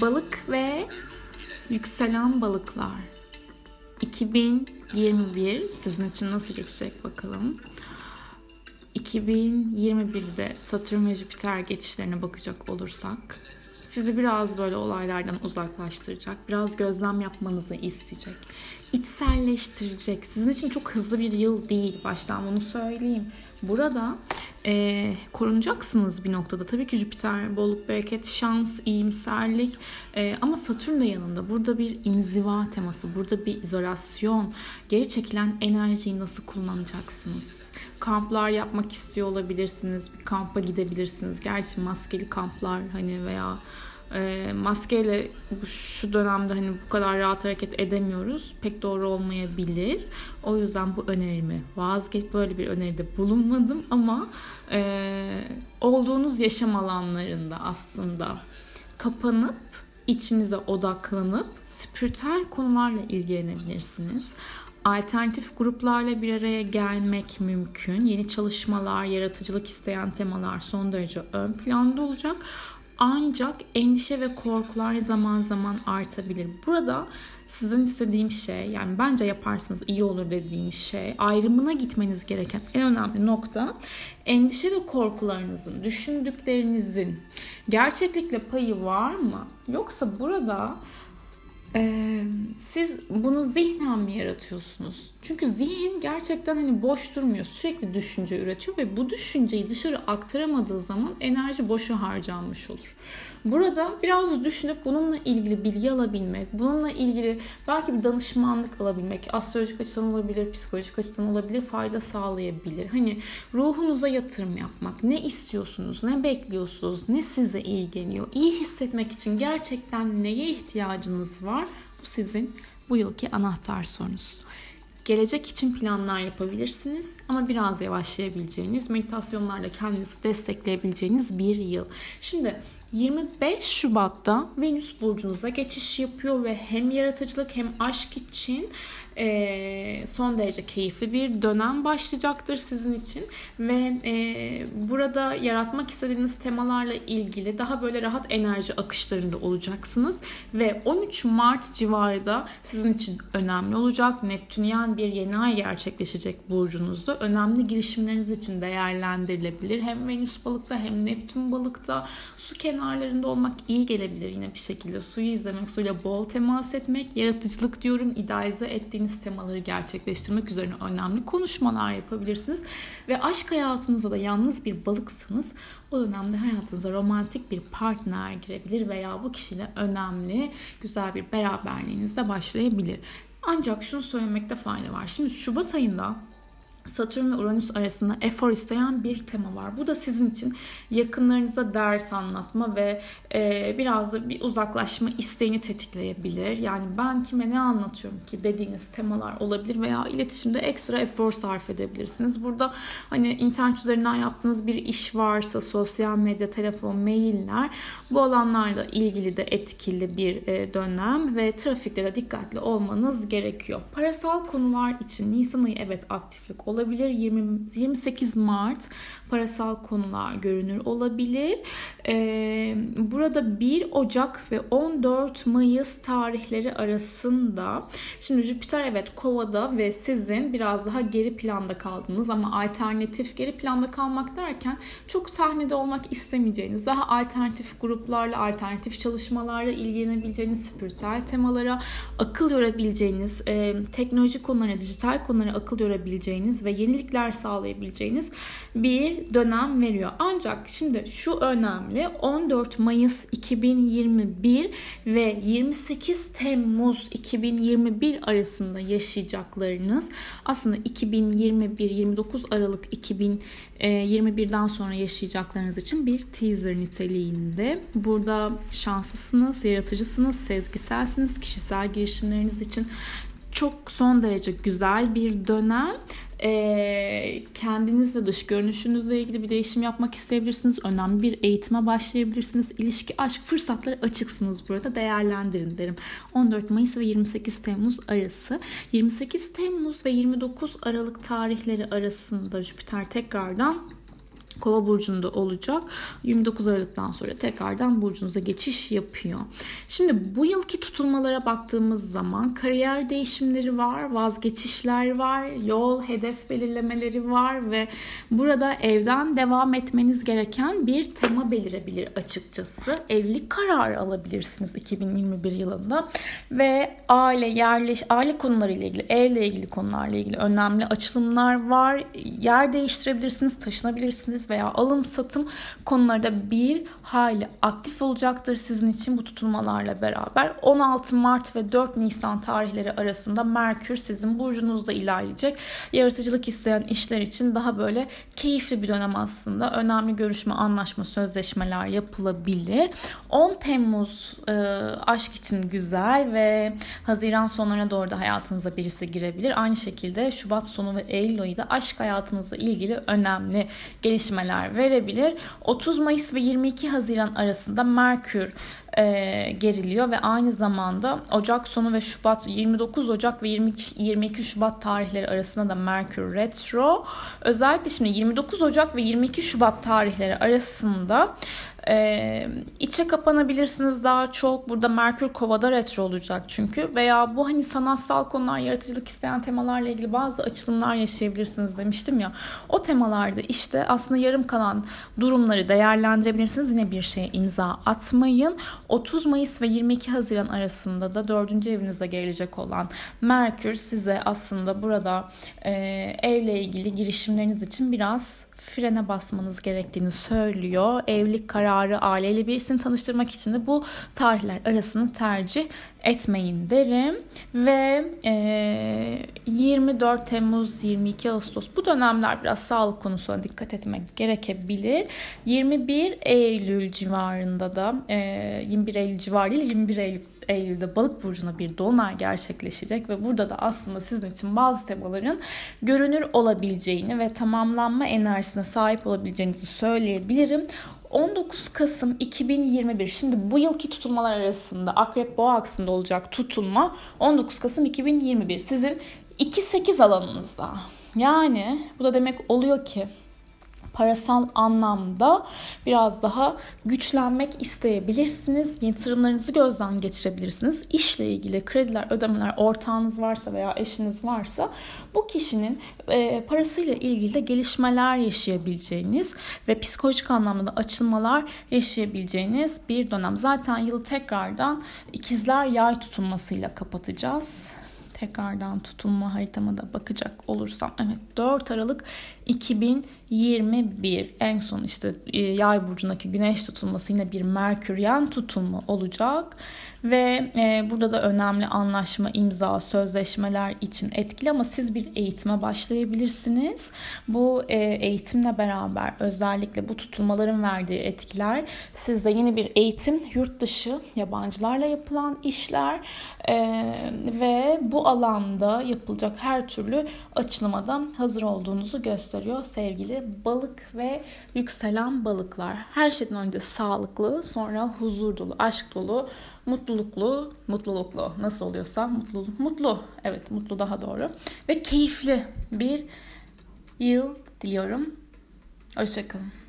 Balık ve yükselen balıklar. 2021 sizin için nasıl geçecek bakalım. 2021'de Satürn ve Jüpiter geçişlerine bakacak olursak sizi biraz böyle olaylardan uzaklaştıracak, biraz gözlem yapmanızı isteyecek, içselleştirecek. Sizin için çok hızlı bir yıl değil, baştan bunu söyleyeyim. Burada e, korunacaksınız bir noktada. Tabii ki Jüpiter, bolluk, bereket, şans, iyimserlik e, ama Satürn de yanında. Burada bir inziva teması, burada bir izolasyon, geri çekilen enerjiyi nasıl kullanacaksınız? Kamplar yapmak istiyor olabilirsiniz, bir kampa gidebilirsiniz. Gerçi maskeli kamplar hani veya e, maskeyle şu dönemde hani bu kadar rahat hareket edemiyoruz. Pek doğru olmayabilir. O yüzden bu önerimi vazgeç böyle bir öneride bulunmadım ama e, olduğunuz yaşam alanlarında aslında kapanıp içinize odaklanıp spiritüel konularla ilgilenebilirsiniz. Alternatif gruplarla bir araya gelmek mümkün. Yeni çalışmalar, yaratıcılık isteyen temalar son derece ön planda olacak. Ancak endişe ve korkular zaman zaman artabilir. Burada sizin istediğim şey yani bence yaparsınız iyi olur dediğim şey ayrımına gitmeniz gereken en önemli nokta endişe ve korkularınızın, düşündüklerinizin gerçeklikle payı var mı? Yoksa burada ee, siz bunu zihnen mi yaratıyorsunuz? Çünkü zihin gerçekten hani boş durmuyor. Sürekli düşünce üretiyor ve bu düşünceyi dışarı aktaramadığı zaman enerji boşa harcanmış olur. Burada biraz düşünüp bununla ilgili bilgi alabilmek, bununla ilgili belki bir danışmanlık alabilmek, astrolojik açıdan olabilir, psikolojik açıdan olabilir, fayda sağlayabilir. Hani ruhunuza yatırım yapmak, ne istiyorsunuz, ne bekliyorsunuz, ne size iyi geliyor, iyi hissetmek için gerçekten neye ihtiyacınız var? Bu sizin bu yılki anahtar sorunuz. Gelecek için planlar yapabilirsiniz ama biraz yavaşlayabileceğiniz, meditasyonlarla kendinizi destekleyebileceğiniz bir yıl. Şimdi 25 Şubat'ta Venüs burcunuza geçiş yapıyor ve hem yaratıcılık hem aşk için e, son derece keyifli bir dönem başlayacaktır sizin için ve e, burada yaratmak istediğiniz temalarla ilgili daha böyle rahat enerji akışlarında olacaksınız ve 13 Mart civarı da sizin için önemli olacak. Neptünyen bir yeni ay gerçekleşecek burcunuzda. Önemli girişimleriniz için değerlendirilebilir. Hem Venüs balıkta hem Neptün balıkta su kenarlarında olmak iyi gelebilir yine bir şekilde. Suyu izlemek, suyla bol temas etmek, yaratıcılık diyorum, idealize ettiğiniz temaları gerçekleştirmek üzerine önemli konuşmalar yapabilirsiniz. Ve aşk hayatınıza da yalnız bir balıksanız o dönemde hayatınıza romantik bir partner girebilir veya bu kişiyle önemli, güzel bir beraberliğiniz de başlayabilir. Ancak şunu söylemekte fayda var. Şimdi Şubat ayında Satürn ve Uranüs arasında efor isteyen bir tema var. Bu da sizin için yakınlarınıza dert anlatma ve e, biraz da bir uzaklaşma isteğini tetikleyebilir. Yani ben kime ne anlatıyorum ki dediğiniz temalar olabilir veya iletişimde ekstra efor sarf edebilirsiniz. Burada hani internet üzerinden yaptığınız bir iş varsa sosyal medya, telefon, mailler bu alanlarla ilgili de etkili bir e, dönem ve trafikte de dikkatli olmanız gerekiyor. Parasal konular için Nisan ayı evet aktiflik olabilir. 20, 28 Mart parasal konular görünür olabilir. Ee, burada 1 Ocak ve 14 Mayıs tarihleri arasında şimdi Jüpiter evet Kova'da ve sizin biraz daha geri planda kaldınız ama alternatif geri planda kalmak derken çok sahnede olmak istemeyeceğiniz daha alternatif gruplarla alternatif çalışmalarla ilgilenebileceğiniz spiritüel temalara akıl yorabileceğiniz e, teknoloji konularına dijital konulara akıl yorabileceğiniz ve yenilikler sağlayabileceğiniz bir dönem veriyor. Ancak şimdi şu önemli 14 Mayıs 2021 ve 28 Temmuz 2021 arasında yaşayacaklarınız aslında 2021 29 Aralık 2021'den sonra yaşayacaklarınız için bir teaser niteliğinde. Burada şanslısınız, yaratıcısınız, sezgiselsiniz, kişisel girişimleriniz için çok son derece güzel bir dönem. Ee, kendinizle dış görünüşünüzle ilgili bir değişim yapmak isteyebilirsiniz. Önemli bir eğitime başlayabilirsiniz. İlişki, aşk fırsatları açıksınız burada. Değerlendirin derim. 14 Mayıs ve 28 Temmuz arası. 28 Temmuz ve 29 Aralık tarihleri arasında Jüpiter tekrardan Kova burcunda olacak. 29 Aralık'tan sonra tekrardan burcunuza geçiş yapıyor. Şimdi bu yılki tutulmalara baktığımız zaman kariyer değişimleri var, vazgeçişler var, yol, hedef belirlemeleri var ve burada evden devam etmeniz gereken bir tema belirebilir açıkçası. Evlilik kararı alabilirsiniz 2021 yılında ve aile, yerleş, aile konularıyla ilgili, evle ilgili konularla ilgili önemli açılımlar var. Yer değiştirebilirsiniz, taşınabilirsiniz veya alım satım konuları da bir hayli aktif olacaktır sizin için bu tutulmalarla beraber. 16 Mart ve 4 Nisan tarihleri arasında Merkür sizin burcunuzda ilerleyecek. Yaratıcılık isteyen işler için daha böyle keyifli bir dönem aslında. Önemli görüşme, anlaşma, sözleşmeler yapılabilir. 10 Temmuz e, aşk için güzel ve Haziran sonlarına doğru da hayatınıza birisi girebilir. Aynı şekilde Şubat sonu ve Eylül ayı da aşk hayatınızla ilgili önemli gelişmeler verebilir. 30 Mayıs ve 22 Haziran arasında Merkür e, geriliyor ve aynı zamanda Ocak sonu ve Şubat 29 Ocak ve 22, 22 Şubat tarihleri arasında da Merkür retro. Özellikle şimdi 29 Ocak ve 22 Şubat tarihleri arasında e, içe kapanabilirsiniz daha çok. Burada Merkür Kova'da retro olacak çünkü. Veya bu hani sanatsal konular, yaratıcılık isteyen temalarla ilgili bazı açılımlar yaşayabilirsiniz demiştim ya. O temalarda işte aslında yarım kalan durumları değerlendirebilirsiniz. Yine bir şeye imza atmayın. 30 Mayıs ve 22 Haziran arasında da 4. evinizde gelecek olan Merkür size aslında burada e, evle ilgili girişimleriniz için biraz frene basmanız gerektiğini söylüyor. Evlilik kararı aileyle birisini tanıştırmak için de bu tarihler arasını tercih etmeyin derim. Ve e, 24 Temmuz 22 Ağustos bu dönemler biraz sağlık konusuna dikkat etmek gerekebilir. 21 Eylül civarında da e, 21 Eylül civarı değil 21 Eylül Eylül'de balık burcuna bir dolunay gerçekleşecek ve burada da aslında sizin için bazı temaların görünür olabileceğini ve tamamlanma enerjisine sahip olabileceğinizi söyleyebilirim. 19 Kasım 2021 şimdi bu yılki tutulmalar arasında Akrep Boğa aksında olacak tutulma 19 Kasım 2021 sizin 2-8 alanınızda. Yani bu da demek oluyor ki parasal anlamda biraz daha güçlenmek isteyebilirsiniz. Yatırımlarınızı gözden geçirebilirsiniz. İşle ilgili krediler, ödemeler ortağınız varsa veya eşiniz varsa bu kişinin e, parasıyla ilgili de gelişmeler yaşayabileceğiniz ve psikolojik anlamda açılmalar yaşayabileceğiniz bir dönem. Zaten yılı tekrardan ikizler yay tutulmasıyla kapatacağız tekrardan tutulma haritama da bakacak olursam evet 4 Aralık 2021 en son işte e, yay burcundaki güneş tutulması yine bir merküryen tutulma olacak. Ve e, burada da önemli anlaşma, imza, sözleşmeler için etkili ama siz bir eğitime başlayabilirsiniz. Bu e, eğitimle beraber özellikle bu tutulmaların verdiği etkiler sizde yeni bir eğitim, yurt dışı, yabancılarla yapılan işler ve bu alanda yapılacak her türlü açılıma hazır olduğunuzu gösteriyor sevgili balık ve yükselen balıklar. Her şeyden önce sağlıklı, sonra huzur dolu, aşk dolu, mutluluklu, mutluluklu nasıl oluyorsa mutlu, mutlu, evet mutlu daha doğru ve keyifli bir yıl diliyorum. Hoşçakalın.